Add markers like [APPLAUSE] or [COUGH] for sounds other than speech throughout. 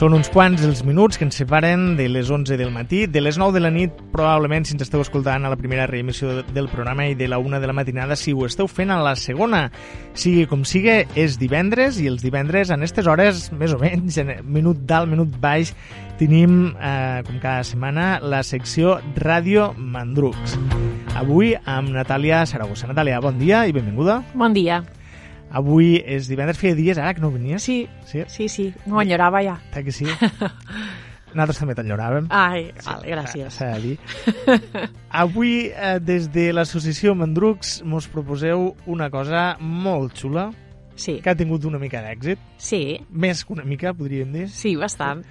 Són uns quants els minuts que ens separen de les 11 del matí, de les 9 de la nit, probablement, si ens esteu escoltant a la primera reemissió del programa, i de la 1 de la matinada, si ho esteu fent a la segona. Sigui com sigui, és divendres, i els divendres, en aquestes hores, més o menys, en minut dalt, minut baix, tenim, eh, com cada setmana, la secció Ràdio Mandrucs. Avui amb Natàlia Saragossa. Natàlia, bon dia i benvinguda. Bon dia. Avui és divendres, feia dies ara que no venies. Sí, Sí? sí, sí, m'ho enyorava ja. Tak que sí? [LAUGHS] Nosaltres també t'enyoràvem. Ai, vale, gràcies. S'ha de dir. Avui, eh, des de l'associació Mandrucs, mos proposeu una cosa molt xula, Sí, que ha tingut una mica d'èxit. sí, Més que una mica, podríem dir. sí, bastant.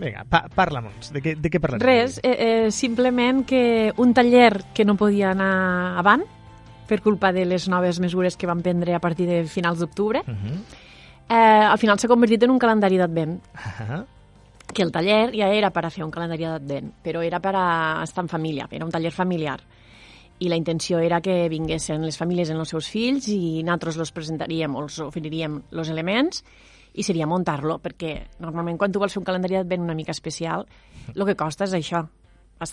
Vinga, pa parla-nos. De què, de què parlem? Res, eh, eh, simplement que un taller que no podia anar avant per culpa de les noves mesures que van prendre a partir de finals d'octubre, Uh -huh. eh, al final s'ha convertit en un calendari d'advent. Ah, Que el taller ja era per a fer un calendari d'advent, però era per a estar en família, era un taller familiar. I la intenció era que vinguessin les famílies en els seus fills i nosaltres los presentaríem o els oferiríem els elements i seria muntar-lo, perquè normalment quan tu vols fer un calendari d'advent una mica especial, el que costa és això,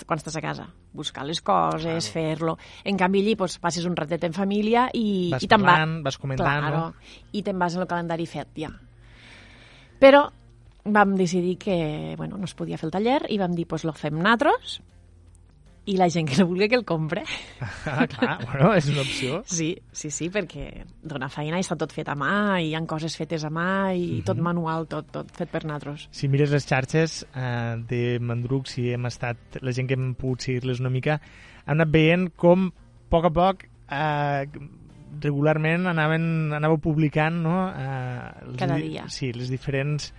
quan estàs a casa, buscar les coses, fer-lo. En canvi, allí pues, passes un ratet en família i, Vas i te'n va- parlant, vas comentant, claro, no? I te'n vas en el calendari fet ja. Però vam decidir que bueno, no es podia fer el taller i vam dir, pues lo fem natros i la gent que no vulgui que el compre. Ah, clar, bueno, és una opció. [LAUGHS] Sí, sí, sí, perquè dona feina i està tot fet a mà, i hi ha coses fetes a mà, i tot manual, tot, tot fet per natros. Si mires les xarxes eh, de Mandruc, si hem estat, la gent que hem pogut seguir-les una mica, hem anat veient com, a poc a poc, eh, regularment anaven, anàveu publicant, no? Eh, els Cada di- dia. Sí, les diferents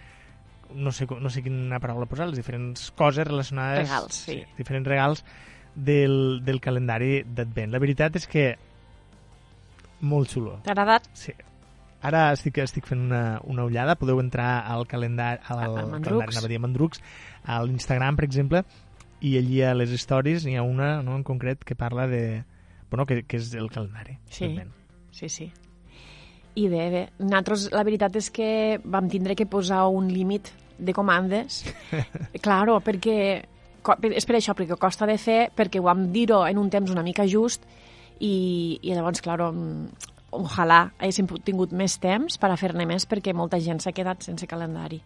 no sé, no sé quina paraula posar, les diferents coses relacionades... Regals, sí. Diferents regals del, del calendari d'Advent. La veritat és que molt xulo. T'ha agradat? Sí. Ara estic, estic fent una, una ullada, podeu entrar al calendari, al, A- a calendari, anava a dir a Mandrucs, a l'Instagram, per exemple, i allí a les stories n'hi ha una no, en concret que parla de... Bueno, que, que és el calendari. Sí. Sí, sí. I bé, bé, nosaltres la veritat és que vam tindre que posar un límit de comandes. [LAUGHS] claro, perquè és per això, perquè costa de fer, perquè ho vam dir-ho en un temps una mica just i, i llavors, claro, mm, ojalà haguéssim tingut més temps per a fer-ne més perquè molta gent s'ha quedat sense calendari.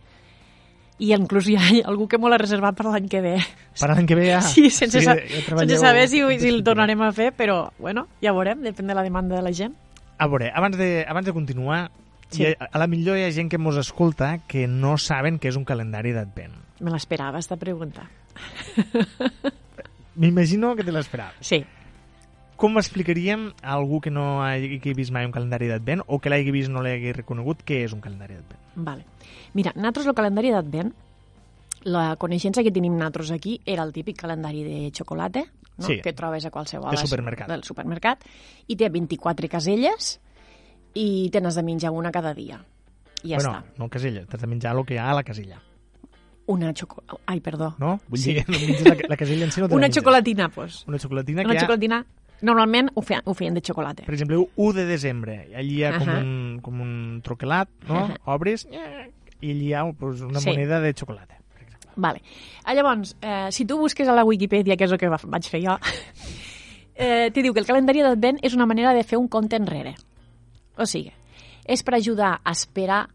I inclús hi ha [LAUGHS] algú que m'ho l'ha reservat per l'any que ve. Per l'any que ve ja... Sí, sense, sí, sa sense saber si, si el tornarem a fer, però, bueno, ja veurem, depèn de la demanda de la gent. A veure, abans de, abans de continuar, Sí. sí. a, a la millor hi ha gent que mos escolta que no saben què és un calendari d'Advent. Me l'esperava, esta pregunta. [LAUGHS] M'imagino que te l'esperaves. Sí. Com explicaríem a algú que no hagi vist mai un calendari d'Advent o que l'hagi vist no l'hagi reconegut què és un calendari d'Advent? Vale. Mira, nosaltres el calendari d'Advent, la coneixença que tenim nosaltres aquí era el típic calendari de xocolata, no? Sí. que trobes a qualsevol De supermercat. del supermercat, i té 24 caselles i te n'has de menjar una cada dia. I ja bueno, està. no casella, t'has de menjar el que hi ha a la casella, Una xocolata... Ai, perdó. no? Vull Sí. dir, no menges la, la casella en si no te Una xocolatina, doncs. Una xocolatina Una que ha, xocolatina... Normalment ho feien, ho feien de xocolata. per exemple, 1 de desembre, allí hi ha com, Ahà. un, com un troquelat, no? Ahà. Obres i allí hi ha pues, una Sí. moneda de xocolata. per exemple. Vale. Ah, llavors, eh, si tu busques a la Wikipedia, que és el que va- vaig fer jo, [LAUGHS] eh, te diu que el calendari d'advent és una manera de fer un compte enrere. O sigui, és per ajudar a esperar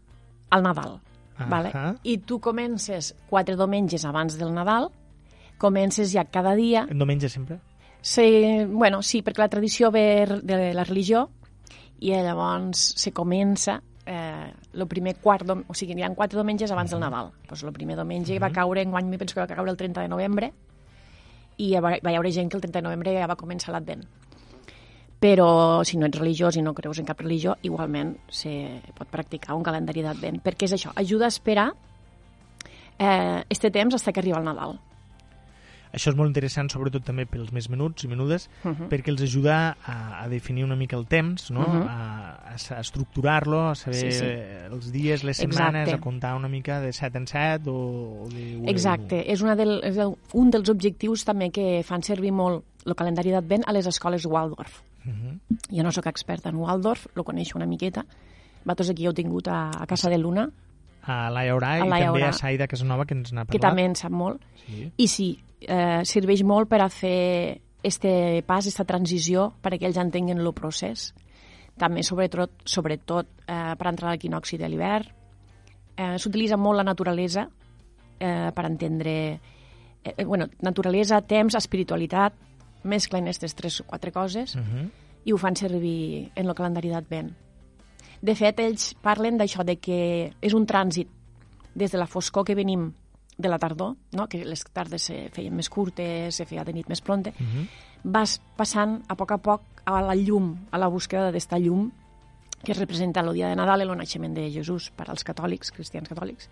al Nadal. Vale? I tu comences quatre diumenges abans del Nadal, comences ja cada dia... No menges sempre? Se, bueno, sí, perquè la tradició ve de la religió i llavors se comença eh, el primer quart, dom- o sigui, hi ha quatre diumenges abans del Nadal. Pues el primer diumenge va caure, enguany mi penso que va caure el 30 de novembre, i va, va hi haure gent que el 30 de novembre ja va començar l'Advent. Però si no ets religiós i no creus en cap religió, igualment se pot practicar un calendari d'Advent, perquè és això, ajuda a esperar eh, este temps fins que arriba el Nadal. Això és molt interessant, sobretot també pels més menuts i menudes, Uh -huh. perquè els ajuda a, a definir una mica el temps, no? Uh -huh. a, a, a estructurar-lo, a saber Sí, sí. els dies, les setmanes, Exacte. a comptar una mica de 7 en 7 o, o de 1 Exacte, és, una del, és un dels objectius també que fan servir molt el calendari d'Advent a les escoles Waldorf. Uh -huh. Jo no sóc experta en Waldorf, lo coneixo una miqueta. Vosaltres aquí heu tingut a, a Casa de Luna. a Laia Orà i també Orà. a Saida Casanova, que ens n'ha que parlat. també en sap molt. Sí. I sí, eh, serveix molt per a fer este pas, esta transició, perquè ells entenguin el procés. També, sobretot, sobretot eh, per entrar a l'equinoxi de l'hivern. Eh, S'utilitza molt la naturalesa eh, per entendre... Eh, bueno, naturalesa, temps, espiritualitat, mesclen aquestes tres o quatre coses Uh -huh. i ho fan servir en el calendari d'Advent. De fet, ells parlen d'això, de que és un trànsit des de la foscor que venim de la tardor, no? que les tardes se feien més curtes, se feia de nit més pronta, Uh -huh. vas passant a poc a poc a la llum, a la búsqueda d'esta llum que representa el dia de Nadal i el naixement de Jesús per als catòlics, cristians catòlics,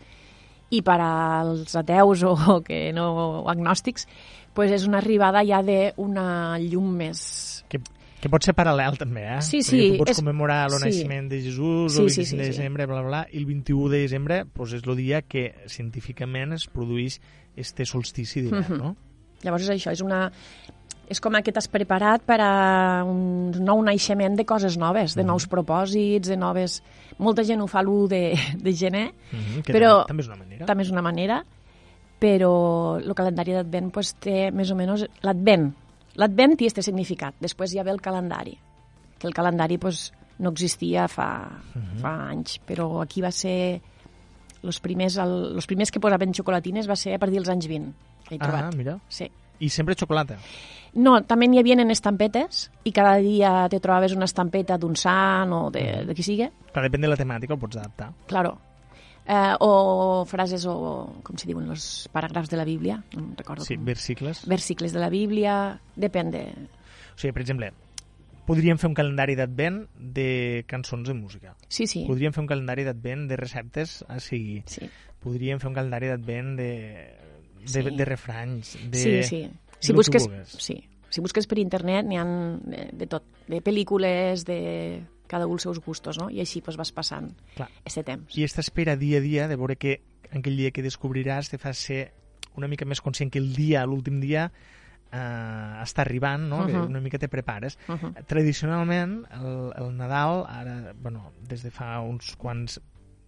i per als ateus o [LAUGHS] que no o agnòstics, pues és una arribada ja d'una llum més... Que, que pot ser paral·lel també, eh? Sí, Perquè sí, Tu pots és- commemorar el sí. naixement de Jesús Sí, el sí, 25 sí, de sí. desembre, bla, bla, bla, i el 21 de desembre pues, és el dia que científicament es produeix este solstici d'hivern, Mhm. no? Llavors és això, és una... És com que t'has preparat per a un nou naixement de coses noves, de nous propòsits, de noves... Molta gent ho fa l'1 de, de gener, Mhm, que Però- també, també és una manera. també és una manera, però el calendari d'Advent pues, té més o menys... L'Advent. L'Advent té este significat. Després hi ha el calendari, que el calendari pues, no existia fa, fa anys, però aquí va ser... Los primers, el, los primers que posaven xocolatines va ser a partir dels anys 20, que he Ah, mira. Sí. I sempre xocolata. No, també n'hi havia en estampetes i cada dia te trobaves una estampeta d'un sant o de, de qui sigui, Clar, depèn de la temàtica, ho pots adaptar. claro. Eh, o frases o, com se diuen, els paràgrafs de la Bíblia, no recordo Sí, com. versicles. Versicles de la Bíblia, depèn de... O sigui, per exemple, podríem fer un calendari d'advent de cançons de música. Sí, sí, Podríem fer un calendari d'advent de receptes a seguir. sí, Podríem fer un calendari d'advent de, de, Sí. de refranys, de... sí, sí. Si busques, sí. si busques per internet n'hi ha de, de tot, de pel·lícules, de cada un els seus gustos, no? I així pues, vas passant Clar. este temps. I esta espera dia a dia de veure que aquell dia que descobriràs te fa ser una mica més conscient que el dia, l'últim dia, eh, està arribant, no? Uh. -huh. que una mica te prepares. Uh -huh. Tradicionalment, el, el Nadal, ara, bueno, des de fa uns quants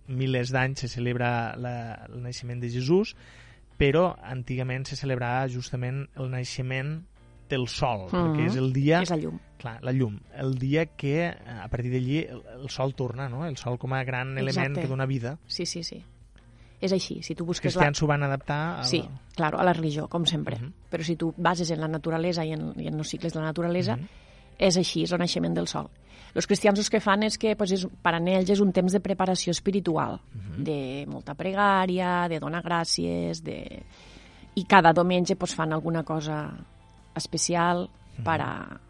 milers d'anys se celebra la, el naixement de Jesús, però antigament se celebrava justament el naixement del sol, Mhm. perquè és el dia, És la llum. clar, la llum, el dia que eh, a partir d'allí el, el sol torna, no? el sol com a gran element Exacte. que dona vida. Sí, sí, sí. És així. Si tu Els busques la... cristians s'ho van adaptar a... Sí, claro, a la religió, com sempre. Mhm. Però si tu bases en la naturalesa i en, i en els cicles de la naturalesa, Mhm. És així, és el naixement del sol. Els cristians el que fan és que pues, és, per a ells és un temps de preparació espiritual, Mhm. de molta pregària, de donar gràcies, de... i cada diumenge pues, fan alguna cosa especial Mhm. per a...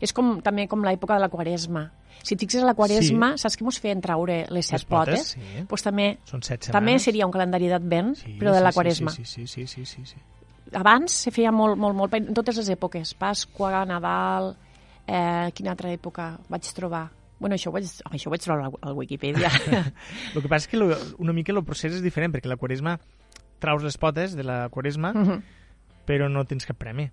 És com, també com l'època de la quaresma. Si et fixes a la quaresma, sí. saps que mos feien traure les set Les potes, potes? sí. Pues també, Són set setmanes. també seria un calendari d'advent, Sí, però de la sí, quaresma Sí, sí, sí, sí, sí, sí, sí. abans se feia molt, molt, molt, en totes les èpoques, Pasqua, Nadal, eh, quina altra època vaig trobar? Bueno, això ho vaig, home, això ho vaig trobar al, Wikipedia. [LAUGHS] El que passa és que lo, una mica el procés és diferent, perquè la quaresma traus les potes de la quaresma, Mhm. però no tens cap premi.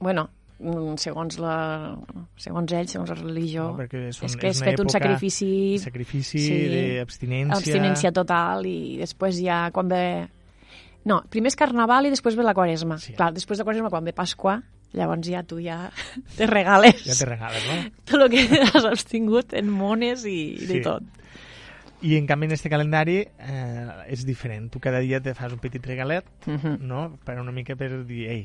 bueno, mm, segons, la, segons ells, segons la religió, No? Perquè són, és que és és fet un sacrifici, sacrifici, Sí. d'abstinència... abstinència total, i després ja quan ve... No, primer és Carnaval i després ve la Quaresma. Sí. Clar, després de Quaresma, quan ve Pasqua, llavors ja tu ja [LAUGHS] te regales Ja te regales, no? [LAUGHS] tot el que has abstingut en mones i, i de Sí. tot. I en canvi en este calendari eh, és diferent. Tu cada dia te fas un petit regalet, Mhm. no? Per una mica per dir, ei,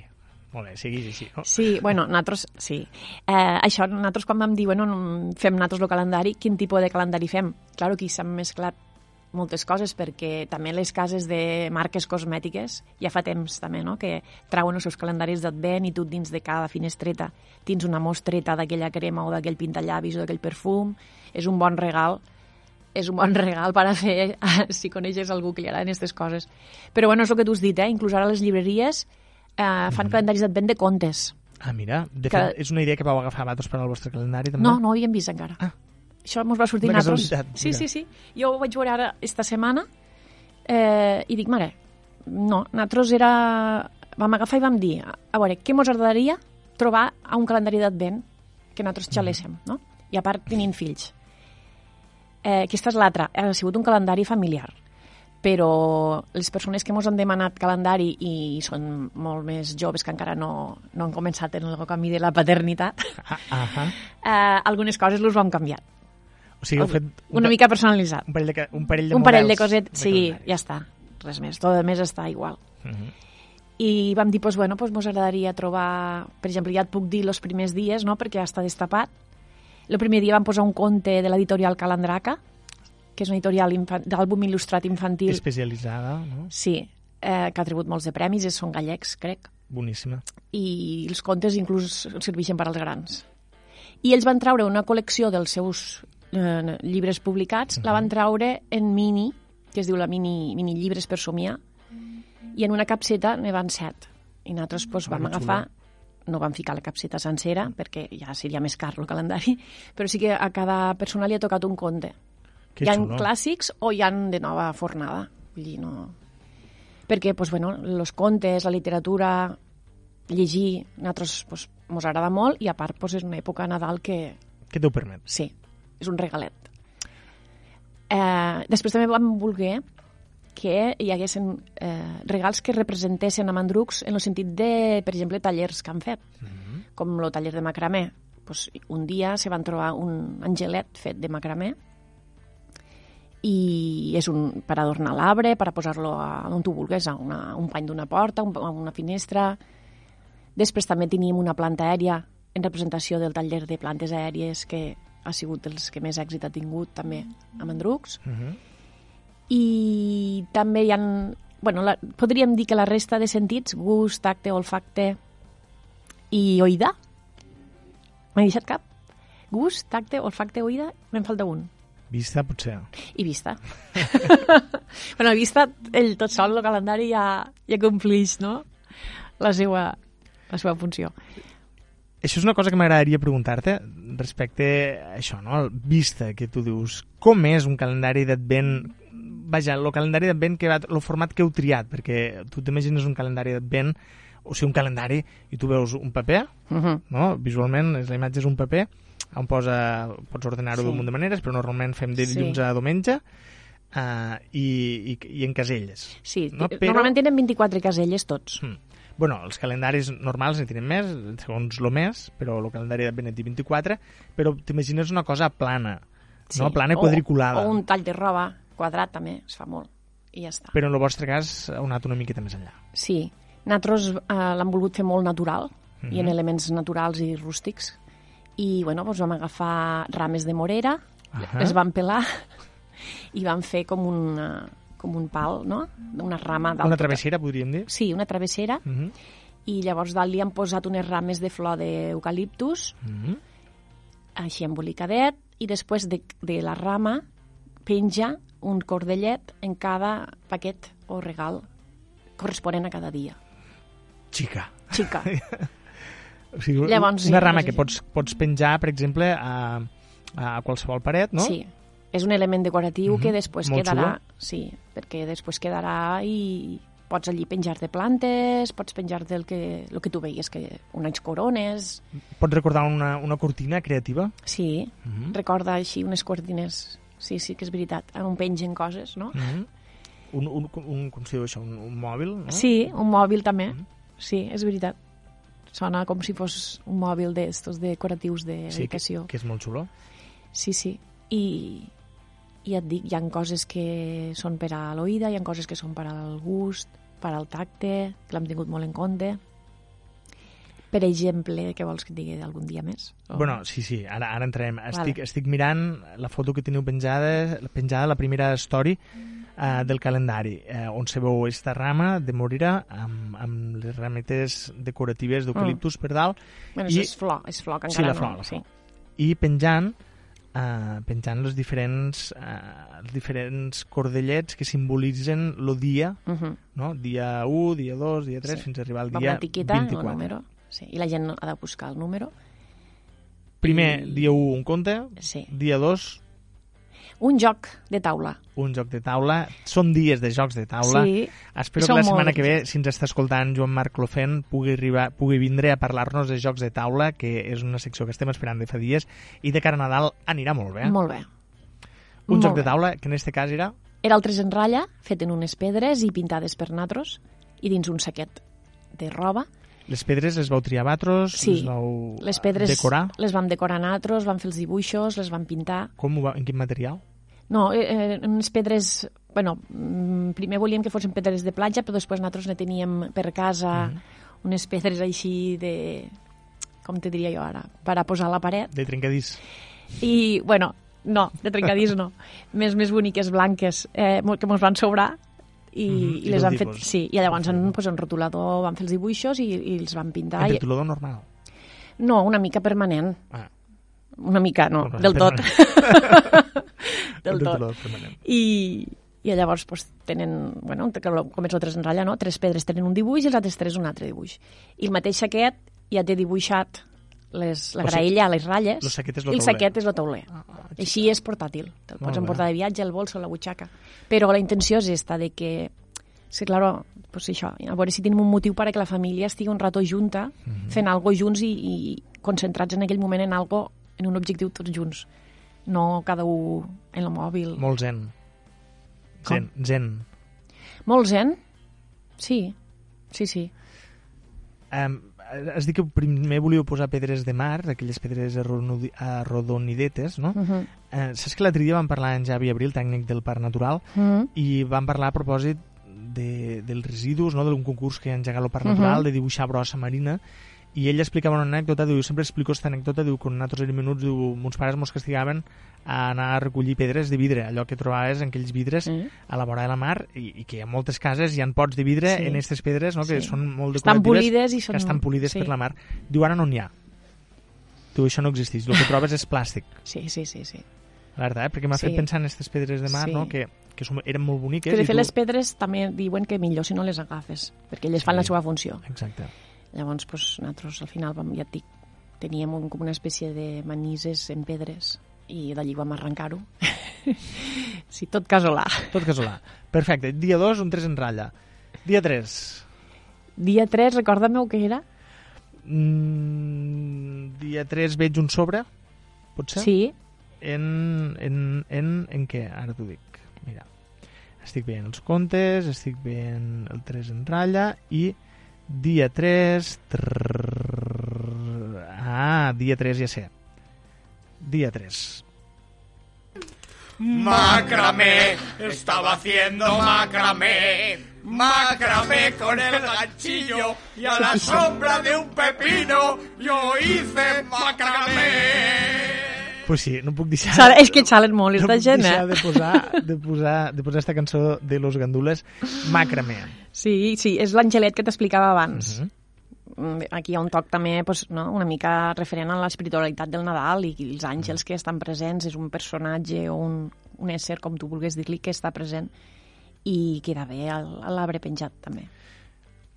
molt bé, seguís així, no? Sí, bueno, nosaltres, sí. Eh, això, nosaltres quan vam dir, bueno, no, fem nosaltres el calendari, quin tipus de calendari fem? Claro, aquí s'han mesclat moltes coses perquè també les cases de marques cosmètiques ja fa temps també, no?, que trauen els seus calendaris d'advent i tu dins de cada finestreta tens una mostreta d'aquella crema o d'aquell pintallavis o d'aquell perfum. És un bon regal és un bon [LAUGHS] regal per a fer [LAUGHS] si coneixes algú que li agraden aquestes coses. Però bueno, és el que tu has dit, eh? Inclús ara les llibreries eh, fan calendaris d'advent de contes. Ah, mira, de Que- fet, és una idea que vau agafar vosaltres per al vostre calendari, també? No, no ho havíem vist encara. Ah. Això mos va sortir Una nosaltres. casualitat, Sí, mira. sí, sí. Jo ho vaig veure ara esta setmana eh, i dic, mare, no, nosaltres era... Vam agafar i vam dir, a veure, què mos agradaria trobar a un calendari d'advent que nosaltres xaléssim, no? I a part tenint fills. Eh, aquesta és l'altra, ha sigut un calendari familiar. però les persones que ens han demanat calendari i són molt més joves que encara no, no han començat en el camí de la paternitat, Ah, ah, eh, algunes coses les vam canviar. O sigui, heu fet Una mica personalitzat. un parell de, un parell de Un parell de models cosetes, sí, ja està. Res més. Tot el més està igual. Mhm. I vam dir, pues, bueno, pues, mos agradaria trobar... Per exemple, ja et puc dir els primers dies, no?, perquè ja està destapat. El primer dia vam posar un conte de l'editorial Calandraca, que és una editorial d'àlbum il·lustrat infantil. Especialitzada, no? Sí, eh, que ha tributat molts de premis, i són gallecs, crec. Boníssima. I els contes inclús serveixen per als grans. I ells van treure una col·lecció dels seus eh, llibres publicats, la van treure en mini, que es diu la mini, mini llibres per somiar, i en una capseta ne van set. I nosaltres pues, vam Ah, que agafar, no vam ficar la capseta sencera, perquè ja seria més car el calendari, [LAUGHS] però sí que a cada persona li ha tocat un conte. Que hi ha xulo. clàssics o hi han de nova fornada. Vull dir, no... Perquè, pues, bueno, los contes, la literatura, llegir, a nosaltres pues, mos agrada molt i a part pues, és una època Nadal que, Què t'ho permet? sí, és un regalet. Eh, després també vam voler que hi haguessin eh, regals que representessin a Mandrucs en el sentit de, per exemple, tallers que han fet, com el taller de macramé. Pues, un dia se van trobar un angelet fet de macramé i és un, per adornar l'arbre, per a posar-lo a- on tu vulguis, a una, un pany d'una porta, un, a una finestra. Després també teníem una planta aèria en representació del taller de plantes aèries que ha sigut dels que més èxit ha tingut també a Mandrucs. Mhm. I també hi ha... Bueno, la, podríem dir que la resta de sentits, gust, tacte, olfacte i oïda, m'he deixat cap? Gust, tacte, olfacte, oïda, me'n falta un. Vista, potser. I vista. [LAUGHS] bueno, vista, ell tot sol, el calendari ja, ja complix, no?, la seva, la seva funció. Això és una cosa que m'agradaria preguntar-te respecte a això, no? El vista, que tu dius. Com és un calendari d'advent vaja, el calendari d'advent que va, el format que heu triat, perquè tu t'imagines un calendari d'advent, o sigui, un calendari, i tu veus un paper, Uh -huh. no? visualment la imatge és un paper, on posa, pots ordenar-ho Sí. d'un munt de maneres, però normalment fem de Sí. dilluns a diumenge, uh, i, i, i en caselles. Sí, No, no, però- normalment tenen 24 caselles tots. Mm. Bueno, els calendaris normals en tenen més, segons el mes, però el calendari en té 24, però t'imagines una cosa plana, no? plana i O- quadriculada. O un tall de roba quadrat també, es fa molt. I ja està. Però en el vostre cas heu anat una miqueta més enllà. Sí, nosaltres eh, l'hem volgut fer molt natural Mhm. i en elements naturals i rústics. I, bueno, doncs vam agafar rames de morera, Ahà. les vam pelar i vam fer com, una, com un pal, no? Una rama dalt. Una travessera, podríem dir. Sí, una travessera. Uh -huh. I llavors dalt li han posat unes rames de flor d'eucaliptus, Uh -huh. així embolicadet, i després de, de la rama penja un cordellet en cada paquet o regal corresponent a cada dia. Xica. Xica. [LAUGHS] O sigui, Llavors, sí, una rama sí, que sí. pots, pots penjar, per exemple, a, a qualsevol paret, no? Sí, és un element decoratiu Mhm, que després molt quedarà... xulo. Sí, perquè després quedarà i pots allí penjar de plantes, pots penjar del que, el que tu veies, que unes corones... Pots recordar una, una cortina creativa? Sí, Mhm. recorda així unes cortines. Sí, sí, que és veritat. On pengen coses, no? Uh -huh. un, un, un, com diu això, un, un mòbil, no? Sí, un mòbil també. Mhm. Sí, és veritat. Sona com si fos un mòbil d'estos decoratius sí que, que és molt xulo. Sí, sí. I, i et dic, hi han coses que són per a l'oïda, hi han coses que són per al gust, per al tacte, que l'hem tingut molt en compte. Per exemple, què vols que et digui algun dia més? O- Bueno, sí, sí, ara, ara entrem. Vale. Estic, estic mirant la foto que teniu penjada, penjada la primera story uh, del calendari, uh, on se veu esta rama de morira amb, amb les rametes decoratives d'eucaliptus per dalt bueno, i- és flor, és flor, que Sí, encara la no. flor, la sí. flor. i penjant uh, penjant els diferents uh, els diferents cordellets que simbolitzen el dia, Uh -huh. no? dia 1, dia 2, dia 3, Sí. fins a arribar al dia l'etiqueta, 24. el número. Sí. I la gent ha de buscar el número. Primer, I- dia 1, un conte, Sí. dia 2, Un joc de taula. un joc de taula. Són dies de jocs de taula. Sí. Espero que la setmana molt que ve, si ens està escoltant Joan Marc Clofent, pugui, arribar, pugui vindre a parlar-nos de jocs de taula, que és una secció que estem esperant de fa dies, i de cara a Nadal anirà molt bé. Molt bé. un molt joc de bé. taula, que en este cas era Era el tres en ratlla, fet en unes pedres i pintades per natros, i dins un saquet de roba. Les pedres les vau triar vatros? Sí, les vau les pedres decorar? les vam decorar natros, vam fer els dibuixos, les vam pintar. Com ho va, en quin material? No, eh, eh, unes pedres... Bueno, mm, primer volíem que fossin pedres de platja, però després nosaltres ne teníem per casa Mhm. unes pedres així de... Com te diria jo ara? Per a posar a la paret. De trencadís? I, bueno, no, de trencadís no. [LAUGHS] més, més boniques, blanques, eh, que mos van sobrar i, Mhm, i i les han fet... Sí, i llavors en, pues, en rotulador van fer els dibuixos i, i els van pintar. En I, retolador normal? no, una mica permanent. Ah, Una mica, no, Bueno, del tot. [LAUGHS] del tot. I, i llavors pues, tenen, bueno, com és el tres en ratlla, no? tres pedres tenen un dibuix i els altres tres un altre dibuix. I el mateix saquet ja té dibuixat les, la O sigui, graella, les ratlles, lo saquet és lo i el saquet és el tauler. Ah, ah, Així és portàtil. Te'l pots emportar de viatge, al bolso, la butxaca. Però la intenció és esta, de que Sí, claro, pues això, a veure si tenim un motiu per a que la família estigui un rato junta, Mhm. fent algo junts i, i concentrats en aquell moment en algo, en un objectiu tots junts. No cada un en el mòbil. Molt zen. Com? Zen, zen. Molt zen? Sí, sí, sí. Um, has dit que primer volíeu posar pedres de mar, aquelles pedres arrodonidetes, no? Uh -huh. Eh, saps que l'altre dia vam parlar en Javi Abril, tècnic del Parc Natural, Uh -huh. i vam parlar a propòsit de, dels residus, no? d'un concurs que ha engegat el Parc Mhm. Natural, de dibuixar brossa marina, i ell explicava una anècdota, diu, sempre explico aquesta anècdota, diu, quan nosaltres érem menuts, diu, mons pares mos castigaven a anar a recollir pedres de vidre, allò que trobaves en aquells vidres Eh? a la vora de la mar, i, i que a moltes cases hi ha pots de vidre Sí. en aquestes pedres, no? que Sí. són molt Estan decoratives, polides i són... que estan polides sí. per la mar. Diu, ara no n'hi ha. Diu, això no existeix, el que trobes és plàstic. Sí, sí, sí, sí. La veritat, eh? perquè m'ha Sí. fet pensar en aquestes pedres de mar, Sí. no? que, que són, eren molt boniques. Que de fet tu- les pedres també diuen que millor si no les agafes, perquè elles fan Sí. la seva funció. Exacte. Llavors, pues, nosaltres al final, vam, ja et dic, teníem un, com una espècie de manises en pedres i d'allí vam arrencar-ho. [LAUGHS] sí, tot casolà. Tot casolà. Perfecte. Dia 2, un 3 en ratlla. Dia 3. Dia 3, recorda-me què era? Mm, dia 3 veig un sobre, potser? Sí, En, en, en, en què? Ara t'ho dic. Mira. Estic veient els contes, estic veient el 3 en ratlla i dia 3... Trrr, ah, dia 3 ja sé. Dia 3. Macramé, estaba haciendo macramé. Macramé con el ganchillo y a la sombra de un pepino yo hice macramé. Pues sí, no puc deixar... Sala, és que xalen molt, no esta puc gent, deixar eh? de posar, de posar, de posar esta cançó de Los Gandules, Macramé. Sí, sí, és l'Angelet que t'explicava abans. Mhm. Mm, Aquí hi ha un toc també pues, no? una mica referent a l'espiritualitat del Nadal i els àngels que estan presents. És un personatge o un, un ésser, com tu vulguis dir-li, que està present i queda bé al- a l'arbre penjat també.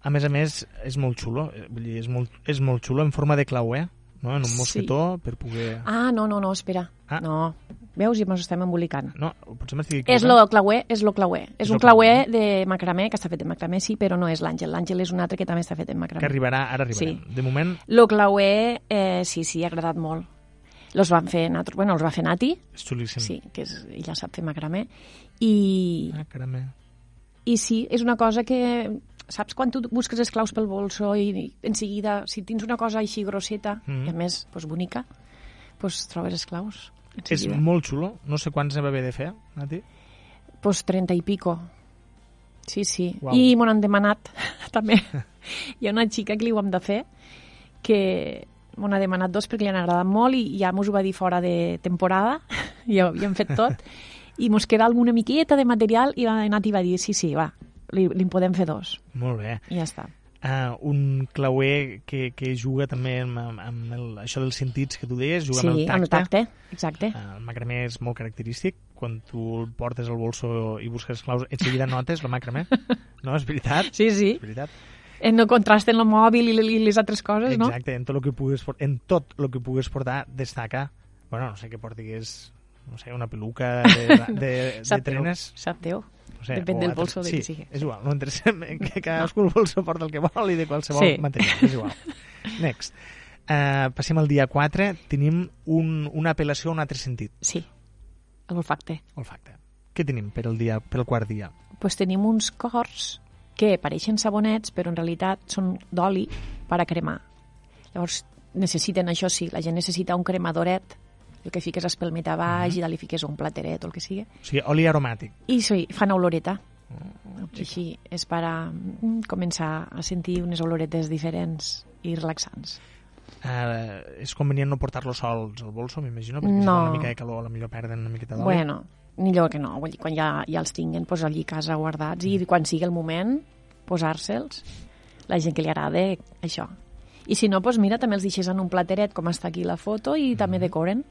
A més a més, és molt xulo, eh, vull dir, és molt, és molt xulo en forma de clauer, no? en un Sí. mosquetó, per poder... Ah, no, no, no, espera. Ah. No. Veus? I ens estem embolicant. No, potser m'estic És lo clauer, és lo clauer. És És un clauer. de macramé, que està fet de macramé, sí, però no és l'àngel. L'àngel és un altre que també està fet Que macramé. arribarà, ara arribarem. Sí. De moment, Lo clauer, eh, sí, sí, ha agradat molt. Los van fer, nat- bueno, els va fer Nati, és xulíssim. sí, que és, ella sap fer macramé, i, Ah, caramé. i sí, és una cosa que, saps, quan tu busques les claus pel bolso i, i en seguida, si tens una cosa així grosseta, Mm. i a més, pues, bonica, pues, trobes les claus. És molt xulo, no sé quants ne va haver de fer, Nati. Pues 30 i pico. Sí, sí. Uau. I m'ho han demanat, [LAUGHS] també. Hi ha una xica que li ho hem de fer, que m'ho ha demanat dos perquè li han agradat molt i ja mos ho va dir fora de temporada, [LAUGHS] ja ho havíem fet tot, i mos queda alguna miqueta de material i va anar i va dir, sí, sí, va, li, li en podem fer dos. Molt bé. I ja està. Uh, un clauer que, que juga també amb, amb, el, això dels sentits que tu deies, juga sí, amb el tacte. amb el tacte, exacte. Uh, el macramé és molt característic. Quan tu el portes al bolso i busques claus, enseguida notes el macramé. [LAUGHS] No, és veritat? Sí, sí. És veritat. En no contraste en el mòbil i, i les altres coses, no? Exacte, en tot el que pugues, en tot el que pugues portar destaca, bueno, no sé, que portigués no sé, una peluca de, [LAUGHS] de, de, de trenes. sap Déu. No sé, Depèn o del bolso de sí, qui sigui. és igual, no interessem en que cadascú el bolso porta el que vol i de qualsevol Sí. material, és igual. [LAUGHS] Next. Uh, passem al dia 4, tenim un, una apel·lació a un altre sentit, Sí, olfacte. olfacte. Què tenim per el, dia, per el quart dia? pues tenim uns cors que pareixen sabonets, però en realitat són d'oli per a cremar. Llavors, necessiten, això sí, la gent necessita un cremadoret, el que fiques espelmet a baix i dalt li fiques un plateret o el que sigui. O sigui, oli aromàtic. I sí, fan oloreta. I així és per a mm, començar a sentir unes oloretes diferents i relaxants. Uh, és convenient no portar-lo sols al bolso, m'imagino, perquè si No. fa una mica de calor, potser perden una miqueta d'oli. Bueno, millor que no. Vull dir, quan ja, ja els tinguen pues, allí a casa guardats i quan sigui el moment, posar-se'ls. La gent que li agrada, això. I si no, pues mira, també els deixes en un plateret, com està aquí la foto, i també decoren.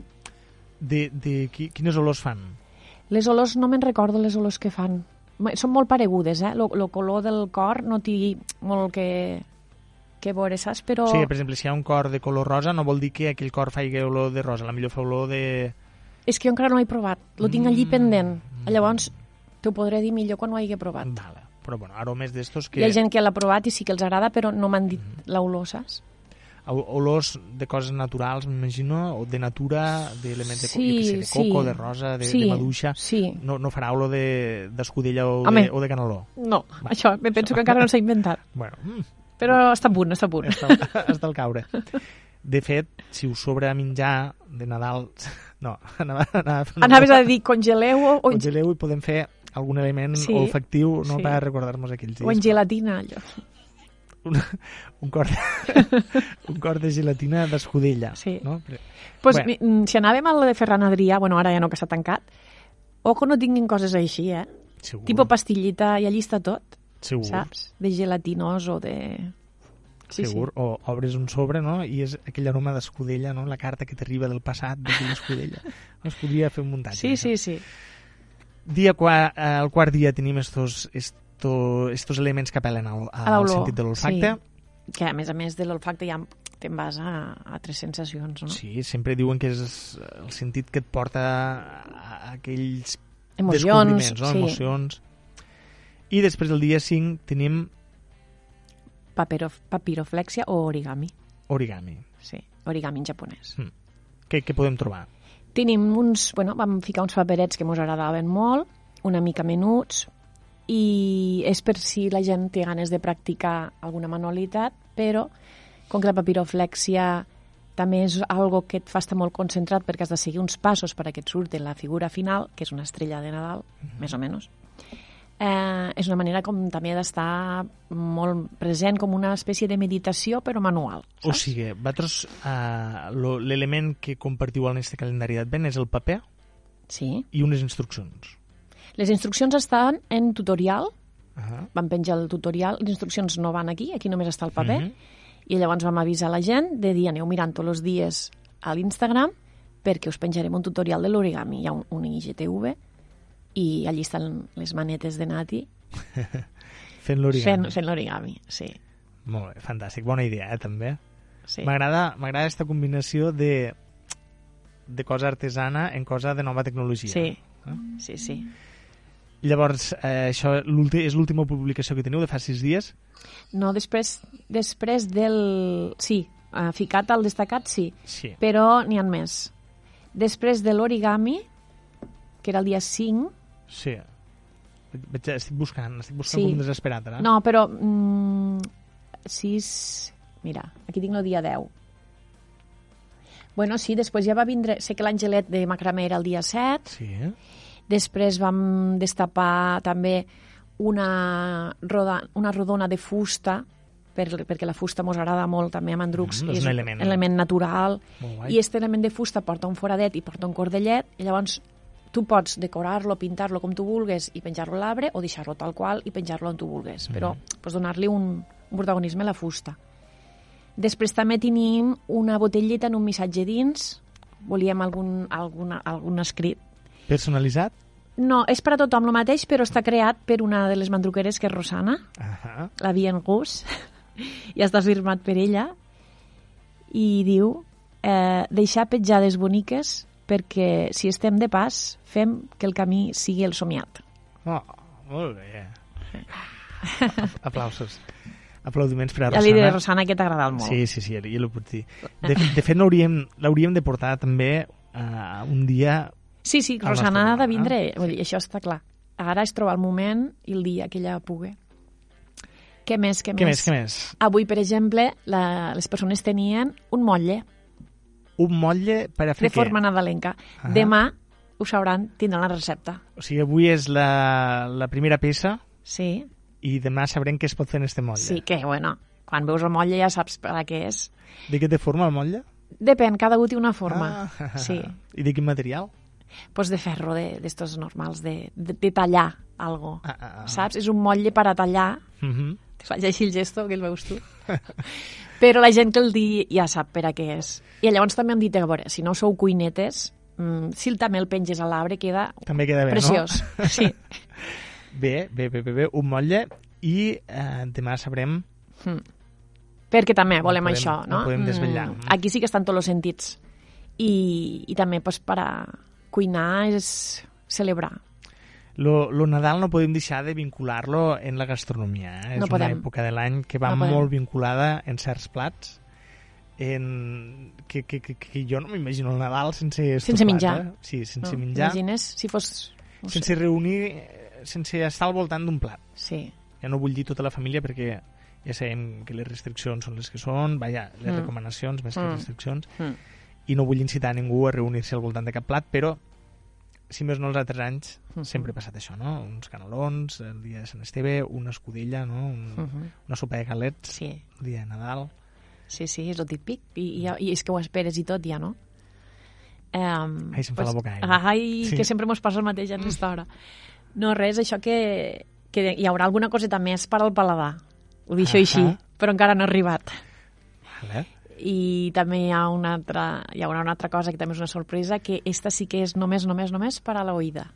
De, de qui, quines olors fan? Les olors, no me'n recordo les olors que fan. Són molt paregudes, eh? El color del cor no té molt que, que veure, saps? Però... Sigui, per exemple, si hi ha un cor de color rosa, no vol dir que aquell cor faci olor de rosa, la millor fa olor de... És que jo encara no l'he provat. Lo tinc allí Mm. pendent. Llavors, t'ho podré dir millor quan ho hagi provat. Vale. Però, bueno, aromes d'estos que... Hi ha gent que l'ha provat i sí que els agrada, però no m'han dit Mm. l'olor, saps? O- olors de coses naturals, m'imagino, o de natura, d'elements de, Sí, sé, de coco, sí. de rosa, de, Sí, de maduixa. sí. No, no farà olor de- d'escudella o, Home. de, o de caneló. No, això, me penso que encara no s'ha inventat. [LAUGHS] Bueno, mm, Però està a punt, està a punt. està, [LAUGHS] està al caure. De fet, si us sobra menjar de Nadal... [LAUGHS] No, anava, anava a fer una Anaves a dir congeleu o, Congeleu i podem fer algun element Sí, olfactiu no sí. per recordar-nos aquells dies. o en gelatina, allò. Un, un, cor de, [LAUGHS] un cor de gelatina d'escudella. Sí. No? Però- Pues, Bueno. Si anàvem a la de Ferran Adrià, bueno, ara ja no, que s'ha tancat, ojo no tinguin coses així, eh? Segur. Tipo pastillita, i allí està tot, Segur. saps? De gelatinós o de... Sí, Segur. O obres un sobre, no?, i és aquell aroma d'escudella, no?, la carta que t'arriba del passat d'aquella escudella. [LAUGHS] Es podria fer un muntatge. Sí, d'això. sí, sí. Dia qua, eh, el quart dia tenim estos, esto, estos elements que apel·len al, al sentit de l'olfacte. Sí. Que a més a més de l'olfacte ja te'n vas a, a altres sensacions, no? Sí, sempre diuen que és el sentit que et porta a, aquells Emocions, descobriments, no? sí. emocions. I després del dia 5 tenim Papero, papiroflexia o origami. origami. Sí, origami en japonès. Què, què podem trobar? Tenim uns, bueno, vam ficar uns paperets que mos agradaven molt, una mica menuts, i és per si la gent té ganes de practicar alguna manualitat, però com que la papiroflexia també és algo que et fa estar molt concentrat perquè has de seguir uns passos perquè et surti la figura final, que és una estrella de Nadal, més o menys, eh, és una manera com també d'estar molt present, com una espècie de meditació, però manual. O Saps? sigui, vosaltres, eh, l'element que compartiu en aquest calendari d'advent és el paper Sí. i unes instruccions. Les instruccions estan en tutorial, Uh vam penjar el tutorial, les instruccions no van aquí, aquí només està el paper, Mhm. i llavors vam avisar la gent de dir aneu mirant tots els dies a l'Instagram perquè us penjarem un tutorial de l'origami. Hi ha un, un IGTV i allí estan les manetes de Nati [LAUGHS] Fent l'origami. fent, fent l'origami, sí. Molt bé, fantàstic. Bona idea, eh, també. sí. M'agrada aquesta combinació de de cosa artesana en cosa de nova tecnologia. Sí, Eh? sí, sí. Llavors, eh, això és l'última publicació que teniu de fa sis dies? No, després, després del... Sí, eh, ficat al destacat, sí. Sí. però n'hi ha més. Després de l'origami, que era el dia 5, Sí. Estic buscant, estic buscant Sí. com desesperat ara. no, però mm, 6... Mira, aquí tinc el dia 10. Bueno, sí, després ja va vindre... Sé que l'Angelet de Macramé era el dia 7, Sí, eh? Després vam destapar també una, roda, una rodona de fusta, per, perquè la fusta mos agrada molt també a Mandrucs, Mm, i és un element. element natural, i aquest element de fusta porta un foradet i porta un cordellet, i llavors tu pots decorar-lo, pintar-lo com tu vulgues i penjar-lo a l'arbre, o deixar-lo tal qual i penjar-lo on tu vulgues, però pots donar-li un, un protagonisme a la fusta. Després també tenim una botelleta en un missatge dins, volíem algun, alguna, algun escrit. Personalitzat? No, és per a tothom el mateix, però està creat per una de les mandruqueres, que és Rosana, Ahà. la Bien Gus, [LAUGHS] i està firmat per ella, i diu eh, deixar petjades boniques perquè si estem de pas fem que el camí sigui el somiat. Oh, molt bé. [LAUGHS] Aplausos. Aplaudiments per a Ja li diré, Rosana. Rosana, que t'ha agradat molt. Sí, sí, sí, jo l'ho puc dir. De, de fet, l'hauríem de portar també uh, un dia Sí, sí, Rosana ha de vindre, vull dir, això està clar. Ara és trobar el moment i el dia que ella pugui. Què més, què, Què més, què més? Avui, per exemple, la, les persones tenien un motlle Un motlle per a fer de forma què? nadalenca. Ah. Demà, ho sabran, tindran la recepta. O sigui, avui és la, la primera peça Sí, i demà sabrem què es pot fer en este motlle. sí, que, bueno, quan veus el motlle ja saps per a què és. De què té forma el motlle? Depèn, cada un té una forma. Ah. Sí. [LAUGHS] I de quin material? Pues de ferro, de- d'estos normals, de, de, de tallar algo. Ah, ah, ah. Saps? És un motlle per a tallar Mm -hmm. que faig així el gesto, que el veus tu. [LAUGHS] Però la gent que el di ja sap per a què és. I llavors també han dit, a veure, si no sou cuinetes, mm, si el també el penges a l'arbre queda També queda bé, preciós. no? [LAUGHS] Sí. Bé, bé, bé, bé, bé, un motlle i eh, demà sabrem Perquè també volem podem- això, no? no podem desvetllar. Mm, aquí sí que estan tots els sentits. I, i també pues, per a cuinar és celebrar. Lo, lo Nadal no podem deixar de vincular-lo en la gastronomia. Eh? No és podem. una època de l'any que va No podem. molt vinculada en certs plats en... Que, que, que, que jo no m'imagino el Nadal sense Sense menjar. Eh? Sí, sense no? menjar, Imagines si fos... No sé. sense reunir, eh, sense estar al voltant d'un plat. Sí. Ja no vull dir tota la família perquè ja sabem que les restriccions són les que són, vaja, les Mm. recomanacions més que Mm. restriccions, Mm. I no vull incitar a ningú a reunir-se al voltant de cap plat, però si més no els altres anys Mhm. sempre ha passat això, no? Uns canelons, el dia de Sant Esteve, una escudella, no? Un, Mhm. una sopa de galets, Sí, el dia de Nadal... sí, sí, és el típic. I, i, I és que ho esperes i tot ja, no? Um, Ai, se'm fa la boca aigua. Ai, Sí. que sempre mos passa el mateix en aquesta hora. No, res, això que, que hi haurà alguna coseta més per al paladar. Ho deixo Ahà. així, però encara no ha arribat. Vale. I també hi ha una altra, hi haurà una altra cosa que també és una sorpresa, que esta sí que és només, només, només per a l'oïda.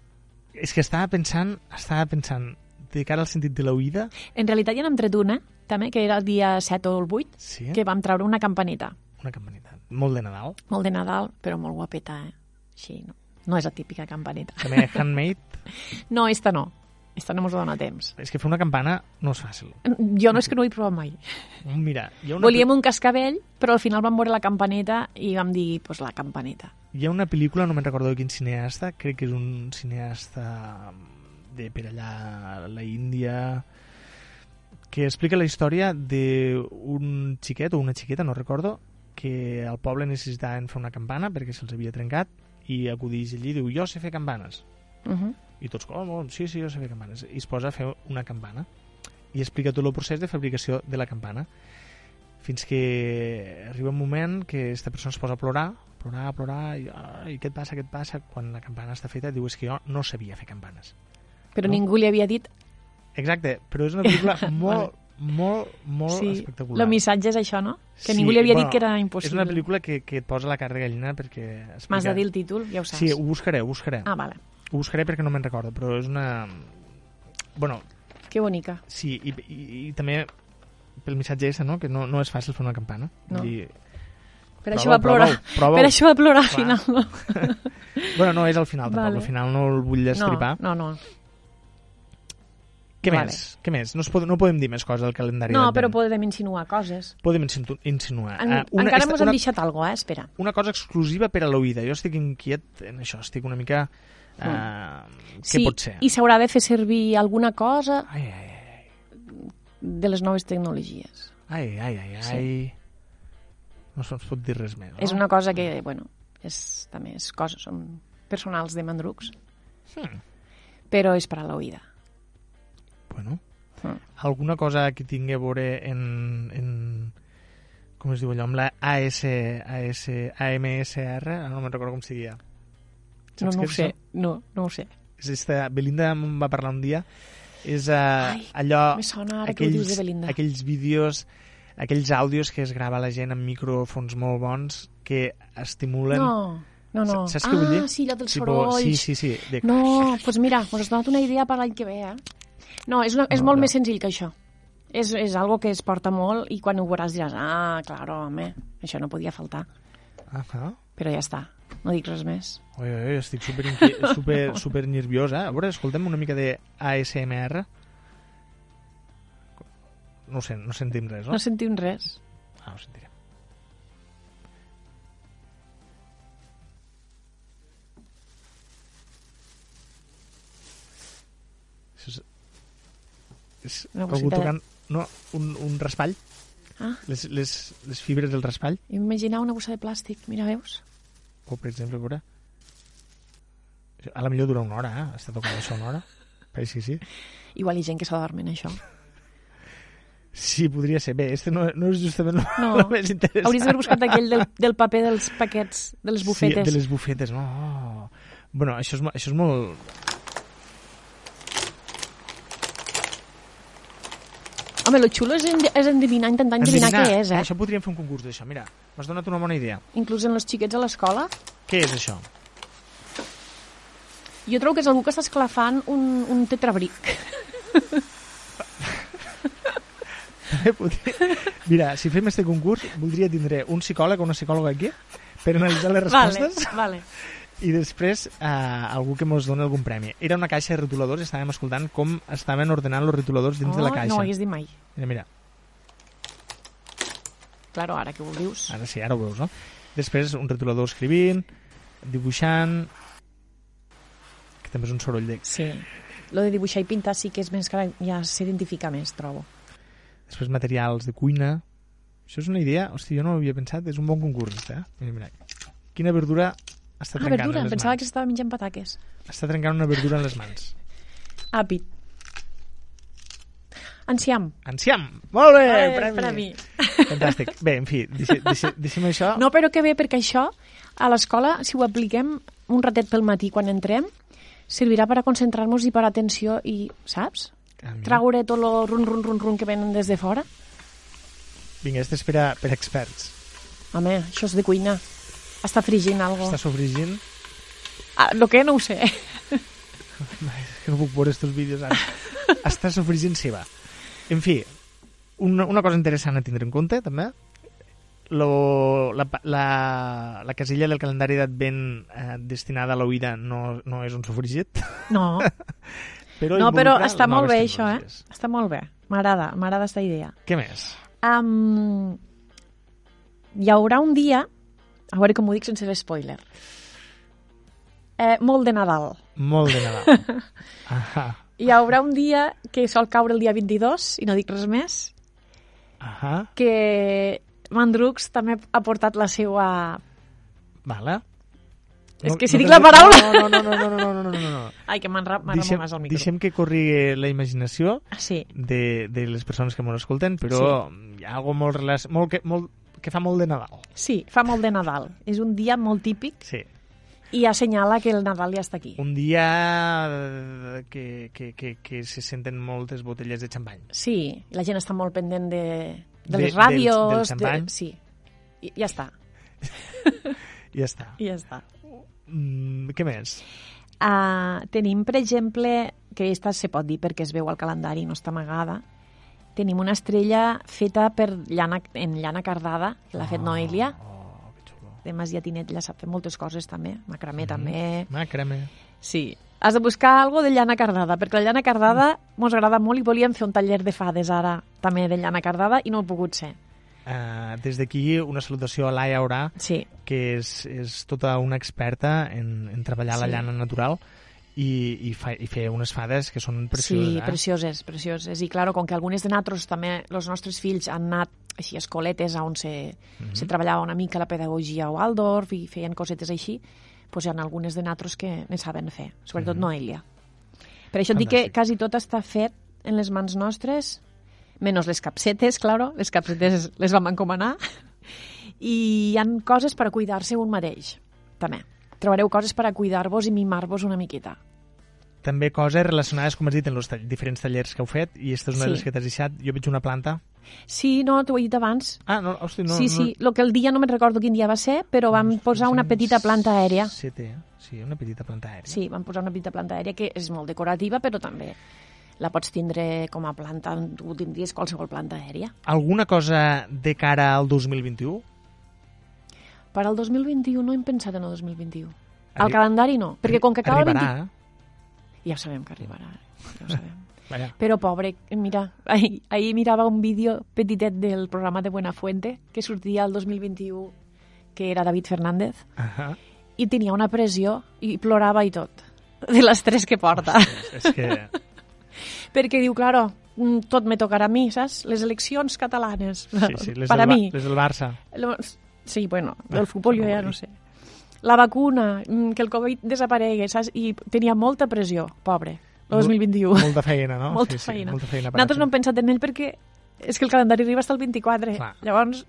És que estava pensant, estava pensant, de cara al sentit de l'oïda, En realitat ja n'hem tret una, també, que era el dia 7 o el 8, sí, que vam treure una campaneta. una campaneta. Molt de Nadal. Molt de Nadal, però molt guapeta, eh? Així, no, no és la típica campaneta. També handmade. [LAUGHS] No, esta no. Esta no mos dona temps. és que fer una campana no és fàcil. Jo no és que no ho he provat mai. Mira, hi ha una, Volíem un cascabell, però al final vam veure la campaneta i vam dir, pues la campaneta. hi ha una pel·lícula, no me'n recordo quin cineasta, crec que és un cineasta de per allà a la Índia, que explica la història d'un xiquet o una xiqueta, no recordo, que al poble necessitaven fer una campana perquè se'ls havia trencat i acudeix allí i diu, jo sé fer campanes. Uh -huh. I tots, com, sí, sí, jo sé fer campanes. I es posa a fer una campana. I explica tot el procés de fabricació de la campana. Fins que arriba un moment que aquesta persona es posa a plorar, plorar, plorar, i, ai, què et passa, què et passa? Quan la campana està feta, diu, és que jo no sabia fer campanes. Però No? ningú li havia dit... Exacte, però és una pel·lícula [LAUGHS] molt, molt, molt sí, espectacular. el missatge és això, no? Que Sí, ningú li havia bueno, dit que era És impossible. una pel·lícula que, que et posa la carn de gallina perquè... M'has explica- de dir el títol, ja ho saps. Sí, ho buscaré, ho buscaré. Ah, vale. Ho buscaré perquè no me'n recordo, però és una... Bueno, Que bonica. Sí, i, i, i també pel missatge ese, no? que no, no és fàcil fer una campana. No. Dir, Per Prova-ho, això va plorar. prova-ho, prova-ho. Per això va plorar al final. No? [LAUGHS] [LAUGHS] bueno, no és al final, tampoc. Vale. Al final no el vull destripar. No, no, no. Què Vale. més? Què més? No, es pod no podem dir més coses del calendari No, però podem insinuar coses. Podem insinuar. En, Ah, una, encara mos han deixat alguna cosa, eh? Espera. una cosa exclusiva per a l'oïda. Jo estic inquiet en això, estic una mica... Uh, Què Mm. sí, pot ser? i s'haurà de fer servir alguna cosa Ai, ai, ai, de les noves tecnologies. ai, ai, ai, Sí. ai. No se'ns pot dir res més, no? És una cosa que, bueno, és, també és coses, són personals de mandrucs, Hmm. però és per a l'oïda. Bueno, Hmm. alguna cosa que tingui a veure en, en com es diu allò, amb la AS, AS, AMSR, no me'n recordo com se No, no ho sé, això? no, no ho sé. És esta, Belinda em va parlar un dia, és uh, Ai, allò, sona ara que ho dius de Belinda. aquells vídeos, aquells àudios que es grava la gent amb micròfons molt bons que estimulen... No, no, no. Saps què vull dir? Ah, sí, allò dels Tipo, sorolls. Sí, sí, sí. De... No, doncs pues mira, us has donat una idea per l'any que ve, eh? No, és, una, és No, molt no. més senzill que això. És, és algo que es porta molt i quan ho veuràs diràs, ah, claro, home, això no podia faltar. Ah, ah. Però ja està, no dic res més. Oi, oi, estic super, [LAUGHS] super, super nerviosa. A veure, escoltem una mica de ASMR. No sé, no sentim res, no? No sentim res. Ah, no sentirem. És, és no, algú tocant no, un, un raspall. Ah. Les, les, les fibres del raspall. Imaginar una bossa de plàstic, mira, veus? O, per exemple, veure... A la millor dura una hora, eh? Està tocant això una hora. Però sí, sí. Igual hi ha gent que s'adorm en això. Sí, podria ser. Bé, este no, no és justament No. [LAUGHS] el més interessant. Hauries d'haver buscat aquell del, del paper dels paquets, de les bufetes. Sí, de les bufetes, no. Bueno, això és, això és molt... Home, lo xulo és, és endevinar, intentar endevinar, què és, eh? Això podríem fer un concurs d'això. Mira, m'has donat una bona idea. Inclús en els xiquets a l'escola. Què és això? Jo trobo que és algú que està esclafant un, un tetrabric. Podria... Mira, si fem este concurs, voldria tindre un psicòleg o una psicòloga aquí per analitzar les respostes vale. I després eh, algú que mos doni algun premi. Era una caixa de rotuladors i estàvem escoltant com estaven ordenant els rotuladors dins oh, de la caixa. No ho hagués dit mai. Mira, mira, Claro, ara que ho dius. ara sí, ara ho veus, no? Després un rotulador escrivint, dibuixant... Que també és un soroll de... Sí. Lo de dibuixar i pintar sí que és més que ja s'identifica més, trobo. Després materials de cuina. Això és una idea... Hosti, jo no ho havia pensat. És un bon concurs, eh? Mira, mira. Quina verdura està Ah, verdura, em pensava mans? que estava menjant pataques. Està trencant una verdura en les mans. Àpid. Enciam. Enciam! Molt bé! Eh, premi! premi. Fantàstic. Bé, en fi, deixem això. No, però que bé, perquè això, a l'escola, si ho apliquem un ratet pel matí quan entrem, servirà per a concentrar-nos i per a atenció i, saps? Traure tot el run, run, run, run que venen des de fora. Vinga, este és per, a, per experts. Home, això és de cuina. Està frigint algo. Està sofregint. Ah, lo que no ho sé. És que no puc veure estos vídeos ara. Està sofregint ceba. En fi, una, una cosa interessant a tindre en compte, també, lo, la, la, la casella del calendari d'advent eh, destinada a l'oïda no, no és un sofregit, No, [LAUGHS] però no però està molt bé això, eh? Està molt bé. M'agrada, m'agrada aquesta idea. Què més? Um, hi haurà un dia, a veure com ho dic sense fer spoiler, eh, molt de Nadal. Molt de Nadal. [LAUGHS] Ahà, Hi haurà un dia que sol caure el dia 22, i no dic res més, ahà, que Mandrux també ha portat la seva... vale. És que si dic la paraula- No, no, no, no, no, no, no, no, no, no. Ai, que Deixem, més al micro. deixem que corri la imaginació Ah, Sí, de, de les persones que m'ho escolten, però hi ha algo molt, molt, que, molt que fa molt de Nadal. sí, fa molt de Nadal. És un dia molt típic Sí. i assenyala que el Nadal ja està aquí. Un dia eh, que, que, que, que se senten moltes botelles de xampany. Sí, la gent està molt pendent de, de, De- les del- ràdios. del xampany. De, sí, I, ja està, [LAUGHS] ja està. ja està. Mm, què més? Uh, tenim, per exemple, que aquesta se pot dir perquè es veu al calendari, no està amagada, tenim una estrella feta per llana, en llana cardada, que l'ha fet Noelia, Oh, que xulo. de Masiatinet, ella sap fer moltes coses també, macramé Mhm. també. Macrame. Sí, has de buscar algo de llana cardada, perquè la llana cardada mos agrada molt i volíem fer un taller de fades ara també de llana cardada i no ha pogut ser. Uh, des d'aquí una salutació a Laia Aurà, Sí, que és, és tota una experta en, en treballar la Sí. llana natural i, i, fa, i fer unes fades que són precioses. sí, eh? precioses, precioses. I claro, com que algunes de nosaltres també, els nostres fills han anat així a escoletes on se, Mhm. se treballava una mica la pedagogia a Waldorf i feien cosetes així, doncs hi ha algunes de nosaltres que ne saben fer, sobretot Mhm. Noelia. Per això et dic que quasi tot està fet en les mans nostres, menys les capsetes, claro, les capsetes les vam encomanar, [LAUGHS] i hi han coses per cuidar-se un mateix, també. Trobareu coses per a cuidar-vos i mimar-vos una miqueta. També coses relacionades, com has dit, en els diferents tallers que heu fet, i aquesta és una Sí. de les que t'has deixat. Jo veig una planta. Sí, no, t'ho he dit abans. Ah, no, hosti, no. sí, sí, el que el dia no me'n recordo quin dia va ser, però vam no, posar una petita planta aèria. Sí, té, sí, una petita planta aèria. Sí, vam posar una petita planta aèria que és molt decorativa, però també la pots tindre com a planta, tu tindries qualsevol planta aèria. Alguna cosa de cara al 2021? Per al 2021 no hem pensat en el 2021. Arri- Al calendari no, perquè com que acaba el 20... Arribarà, eh? Ja ho sabem que arribarà, ja ho [LAUGHS] sabem. Però pobre, mira, ahir, ahir mirava un vídeo petitet del programa de Buenafuente que sortia el 2021, que era David Fernández, Ahà. i tenia una pressió i plorava i tot, de l'estrès que porta. Ostres, és que... [LAUGHS] Perquè diu, claro, mm, tot me tocarà a mi, saps? Les eleccions catalanes. Sí, sí, les, per del, a mi. les del Barça. Sí, bueno, del futbol jo ja no sé. La vacuna, mm, que el Covid desaparegui, saps? I tenia molta pressió, pobre, el 2021. Molta feina, no? [LAUGHS] molta sí, sí, feina. Molta feina Nosaltres no hem pensat en ell perquè és que el calendari arriba fins al 24. Clar. Llavors,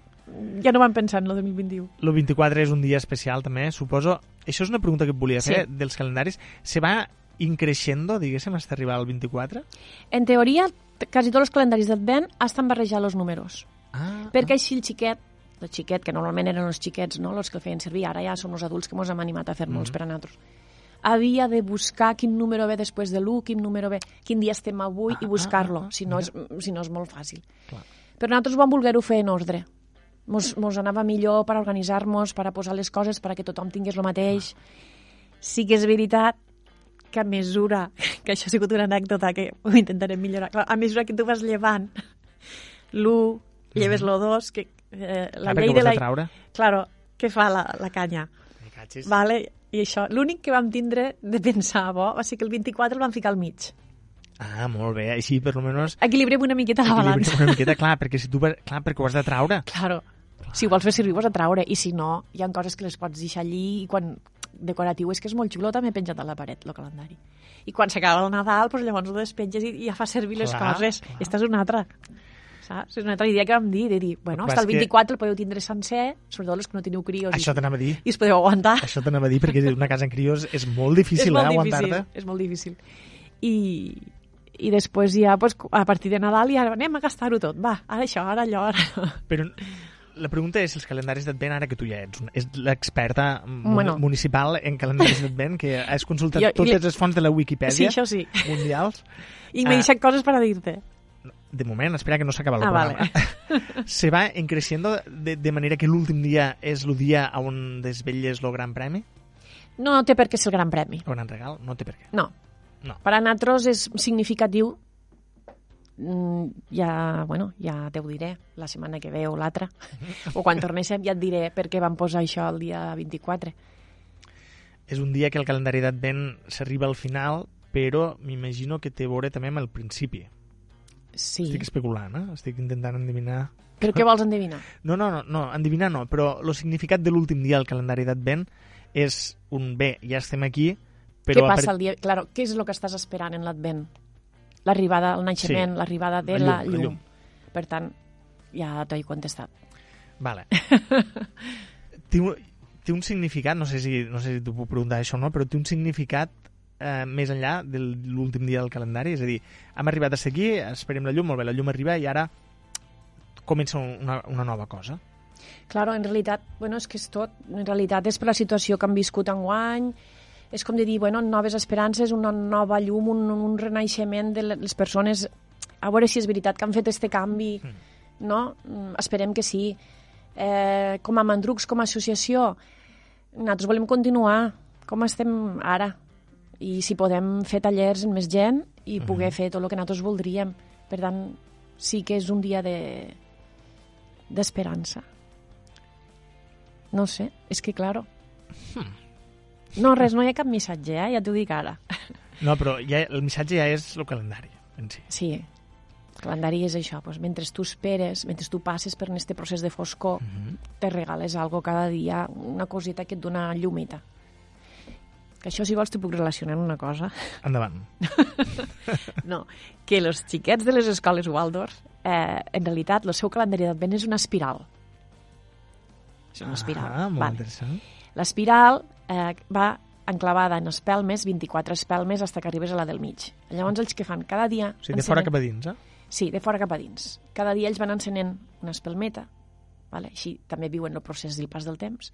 ja no vam pensar en el 2021. El 24 és un dia especial, també, suposo. Això és una pregunta que et volia fer, Sí. dels calendaris. Se va increixendo, diguéssim, fins arribar al 24? En teoria, quasi tots els calendaris d'advent estan barrejant els números. Ah, Perquè així el xiquet, el xiquet, que normalment eren els xiquets, no?, els que el feien servir, ara ja som els adults que ens hem animat a fer molts per a nosaltres, havia de buscar quin número ve després de l'1, quin número ve, quin dia estem avui Ah, i buscar-lo, ah, ah, si, no és, si no és molt fàcil. Clar. Però nosaltres vam voler-ho fer en ordre. Mos, mos anava millor per organitzar-nos, per a posar les coses, per a que tothom tingués el mateix. Sí que és veritat que a mesura, [LAUGHS] que això ha sigut una anècdota que ho intentarem millorar, clar, a mesura que tu vas llevant l'1, lleves l'2, que eh, la Ah, llei de la... a traure? Claro, què fa la, la canya? Vale? I això, l'únic que vam tindre de pensar bo va ser que el 24 el vam ficar al mig. Ah, molt bé. Així, per almenys, Equilibrem una miqueta la balança. una miqueta, clar, perquè si tu... Clar, perquè ho has de traure. Claro. Si ho vols fer servir, ho has de traure. I si no, hi ha coses que les pots deixar allí i quan decoratiu és que és molt xulo, també penjat a la paret, el calendari. I quan s'acaba el Nadal, doncs llavors ho despenges i, i ja fa servir les Clar, coses. clar. Esta és una altra. Saps? És una altra idea que vam dir, de dir, bueno, hasta el és que- 24 el podeu tindre sencer, sobretot els que no teniu crios Això t'anava a dir. i us podeu aguantar. Això t'anava a dir, perquè una casa en crios és molt difícil, és molt eh, aguantar-te. és molt difícil. I, i després ja, pues, a partir de Nadal, ja anem a gastar-ho tot. Va, ara això, ara allò, ara. Però la pregunta és els calendaris d'advent, ara que tu ja ets, és l'experta Bueno. municipal en calendaris d'advent, que has consultat Jo- totes les fonts de la Sí, Wikipedia això sí. mundials. I m'he Ah. deixat coses per a dir-te. De moment, espera que no s'acaba el Ah, programa. [LAUGHS] Se va encreixendo de, de manera que l'últim dia és el dia on desvetlles el gran premi, No, no té per què ser el gran premi. el gran regal, no té per què. No. No. Per a nosaltres és significatiu Mm, ja, bueno, ja te ho diré la setmana que ve o l'altra o quan tornéssim ja et diré per què vam posar això el dia 24 És un dia que el calendari d'advent s'arriba al final, però m'imagino que té a veure també amb el principi. Sí, Estic especulant, eh? Estic intentant endevinar... però què vols endevinar? [LAUGHS] No, no, no, no endevinar no, però el significat de l'últim dia del calendari d'advent és un bé, ja estem aquí, però... què passa el dia? Claro, què és el que estàs esperant en l'advent? L'arribada, el naixement, Sí. l'arribada de La la llum, llum, la llum. Per tant, ja t'ho he contestat. Vale. [LAUGHS] té, un, té un significat, no sé si, no sé si t'ho puc preguntar això o no, però té un significat eh, més enllà de l'últim dia del calendari? És a dir, hem arribat a ser aquí, esperem la llum, molt bé, la llum arriba i ara comença una, una nova cosa. Claro, en realitat, bueno, és que és tot. En realitat és per la situació que han viscut enguany, és com de dir, bueno, noves esperances, una nova llum, un, un renaixement de les persones, a veure si és veritat que han fet este canvi, no? Mm, Esperem que sí. Eh, com a Mandrucs, com a associació, nosaltres volem continuar com estem ara i si podem fer tallers amb més gent i poder fer tot el que nosaltres voldríem. Per tant, sí que és un dia de d'esperança. No sé, és que, claro... No, res, no hi ha cap missatge, eh? ja t'ho dic ara. No, però ja, el missatge ja és el calendari en si. Sí, el calendari és això, doncs, mentre tu esperes, mentre tu passes per este procés de foscor, te regales algo cada dia, una coseta que et dona llumita. Que això, si vols, t'ho puc relacionar amb una cosa. Endavant. [LAUGHS] No, que els xiquets de les escoles Waldorf, eh, en realitat, el seu calendari d'advent és una espiral. És una espiral. Ah, molt Vale. interessant. L'espiral eh, va enclavada en espelmes, 24 espelmes, fins que arribes a la del mig. Llavors, ells que fan cada dia... O sigui, de fora cap a dins, eh? Sí, de fora cap a dins. Cada dia ells van encenent una espelmeta, vale? així també viuen el procés del pas del temps,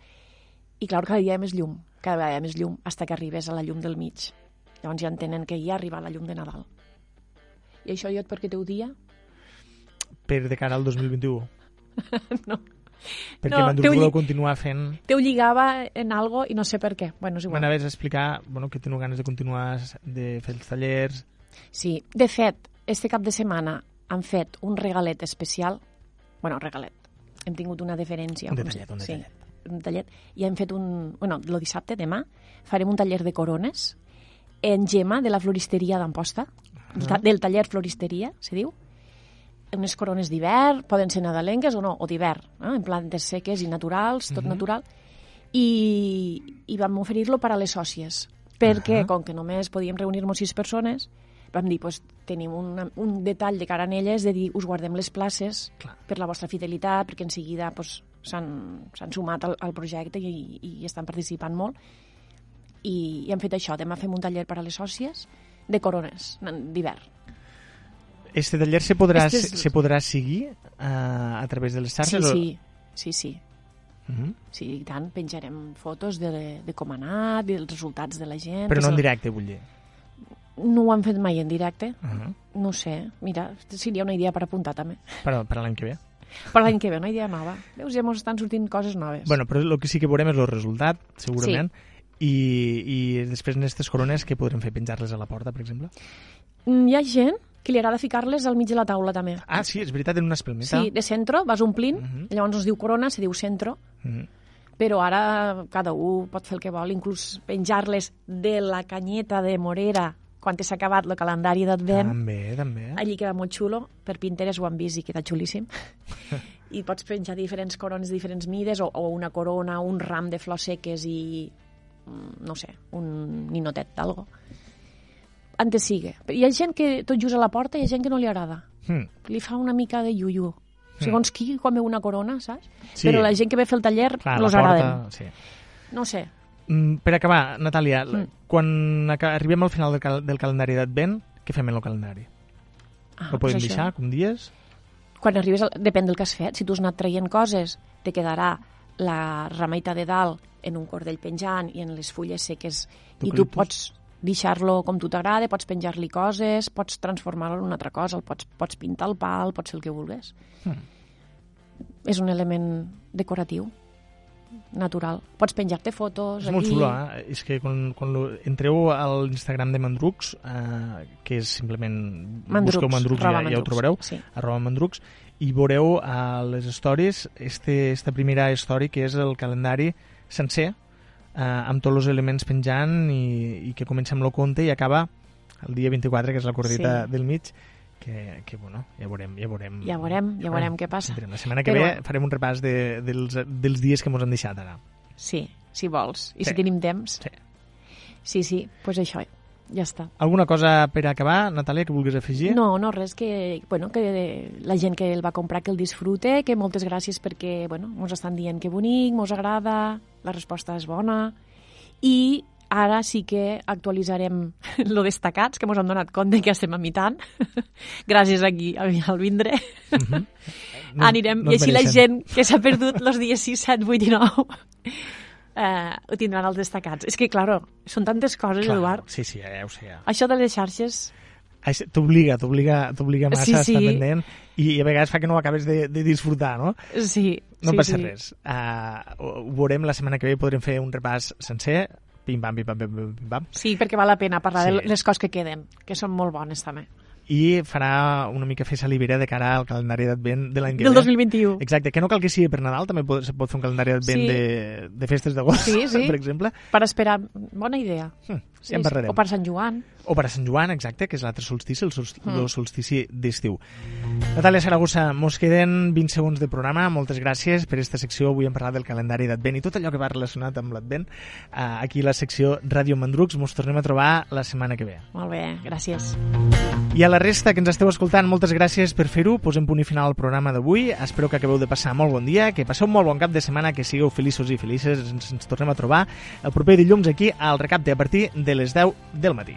i clar, cada dia hi ha més llum, cada vegada hi ha més llum, fins que arribes a la llum del mig. Llavors ja entenen que ja arriba la llum de Nadal. I això jo per què t'ho dia? Per de cara al 2021. [LAUGHS] no. Perquè No, teu lli- voleu continuar fent... T'ho lligava en algo i no sé per què. Bueno, és igual. M'anaves a explicar bueno, que teniu ganes de continuar de fer els tallers... Sí, de fet, este cap de setmana han fet un regalet especial, bueno, regalet, hem tingut una deferència. Un detallet, un sí, detallet. Un tallet, i hem fet un... Bueno, el dissabte, demà, farem un taller de corones en Gemma, de la floristeria d'Amposta, del ta- del taller floristeria, se diu, unes corones d'hivern, poden ser nadalenques o no, o d'hivern, eh? en plantes seques i naturals, tot Mhm. natural, i, i vam oferir-lo per a les sòcies, perquè, Ahà. com que només podíem reunir-nos sis persones, vam dir, pues, tenim un, un detall de cara a elles de dir, us guardem les places Clar. per la vostra fidelitat, perquè en seguida pues, s'han sumat al, al projecte i, i estan participant molt. I, I hem fet això, demà fem un taller per a les sòcies de corones d'hivern. Este taller se podrà, Este és- se, podrà seguir uh, a través de les Sí, xarxes? o- sí, sí, sí. Mhm. Sí, i tant, penjarem fotos de, de com ha anat, dels resultats de la gent. Però no en directe, vull dir. No ho han fet mai en directe, Uh -huh. no sé. Mira, seria una idea per apuntar també. Per, per l'any que ve. Per l'any que ve, una idea nova. Veus, ja mos estan sortint coses noves. Bueno, però el que sí que veurem és el resultat, segurament. I, I després en aquestes corones que podrem fer penjar-les a la porta, per exemple? Mm, Hi ha gent que li agrada ficar-les al mig de la taula també. Ah, sí, és veritat, en una espelmeta. Sí, de centro, vas omplint, Mhm. llavors es diu corona, se diu centro, Mhm. però ara cada un pot fer el que vol, inclús penjar-les de la canyeta de Morera quan s'ha acabat el calendari d'advent. També, també. Allí queda molt xulo, per Pinterest ho han vist i queda xulíssim. [LAUGHS] I pots penjar diferents corones de diferents mides o, o una corona, un ram de flors seques i, mm, no sé, un ninotet d'algo. Antes sigue. Hi ha gent que tot just a la porta i hi ha gent que no li agrada. Mm. Li fa una mica de yuyu. Segons qui, quan veu una corona, saps? Sí. Però la gent que ve a fer el taller Clar, porta, agraden. Sí. No sé. Mm, per acabar, Natàlia, Mm. quan arribem al final del, cal del calendari d'advent, què fem en el calendari? Ah, Ho podem doncs això. deixar com dies? quan arribes, al, depèn del que has fet, si tu has anat traient coses, te quedarà la rameita de dalt en un cordell penjant i en les fulles seques i tu pots deixar-lo com tu t'agrada, pots penjar-li coses, pots transformar-lo en una altra cosa, el pots, pots pintar el pal, pots fer el que vulguis. Hmm. És un element decoratiu, natural. Pots penjar-te fotos... És molt allí. xulo, eh? És que quan, quan lo, entreu a l'Instagram de Mandrux, eh, que és simplement... Mandrux, busqueu Mandrux ja, arroba ja ho Mandrux, trobareu, sí. arroba Mandrux, i veureu a les stories este, esta primera història que és el calendari sencer, eh, amb tots els elements penjant i, i que comença amb el conte i acaba el dia 24, que és la cordita Sí. del mig, que, que bueno, ja veurem, ja veurem. Ja veurem, ja veurem què passa. La setmana que Però ve farem un repàs de, dels, dels dies que ens han deixat ara. Sí, si vols. I Sí. si tenim temps. Sí. Sí, sí, pues això, ja està. Alguna cosa per acabar, Natàlia, que vulguis afegir? No, no, res, que, bueno, que la gent que el va comprar que el disfrute, que moltes gràcies perquè bueno, ens estan dient que bonic, ens agrada, la resposta és bona, i ara sí que actualitzarem [LAUGHS] lo destacats, que ens han donat compte que estem a mitant, [LAUGHS] gràcies aquí al vindre. Mhm. No, [LAUGHS] Anirem, no i així la mereixem. gent que s'ha perdut els dies 6, 7, 8 i 9 eh, ho tindran els destacats. És que, claro, són tantes coses, Clar, Eduard. Sí, sí, ja ho sé. Ja. Això de les xarxes T'obliga, t'obliga t'obliga massa Sí, a estar sí. pendent i, i a vegades fa que no ho acabes de, de disfrutar, no? Sí, No sí, passa sí. res. Uh, ho veurem la setmana que ve, podrem fer un repàs sencer, pim-pam, pim-pam, pim-pam, pim-pam, Sí, perquè val la pena parlar Sí. de les coses que queden, que són molt bones també. i farà una mica fer salivera de cara al calendari d'advent de l'any que Del ve. 2021. Exacte, que no cal que sigui per Nadal, també pot, se pot fer un calendari d'advent Sí. de, de festes d'agost, Sí, sí. [LAUGHS] per exemple. Per esperar, bona idea. Hm, ja en parlarem. O per Sant Joan. O per Sant Joan, exacte, que és l'altre solstici, el, solstici, Mm. el solstici d'estiu. Natàlia Saragossa, mos queden 20 segons de programa. Moltes gràcies per aquesta secció. Avui hem parlat del calendari d'Advent i tot allò que va relacionat amb l'Advent. Uh, aquí la secció Ràdio Mandrux. Mos tornem a trobar la setmana que ve. Molt bé, gràcies. I a la resta que ens esteu escoltant, moltes gràcies per fer-ho. Posem punt i final al programa d'avui. Espero que acabeu de passar molt bon dia, que passeu un molt bon cap de setmana, que sigueu feliços i felices. Ens, ens tornem a trobar el proper dilluns aquí al Recapte a partir de les 10 del matí.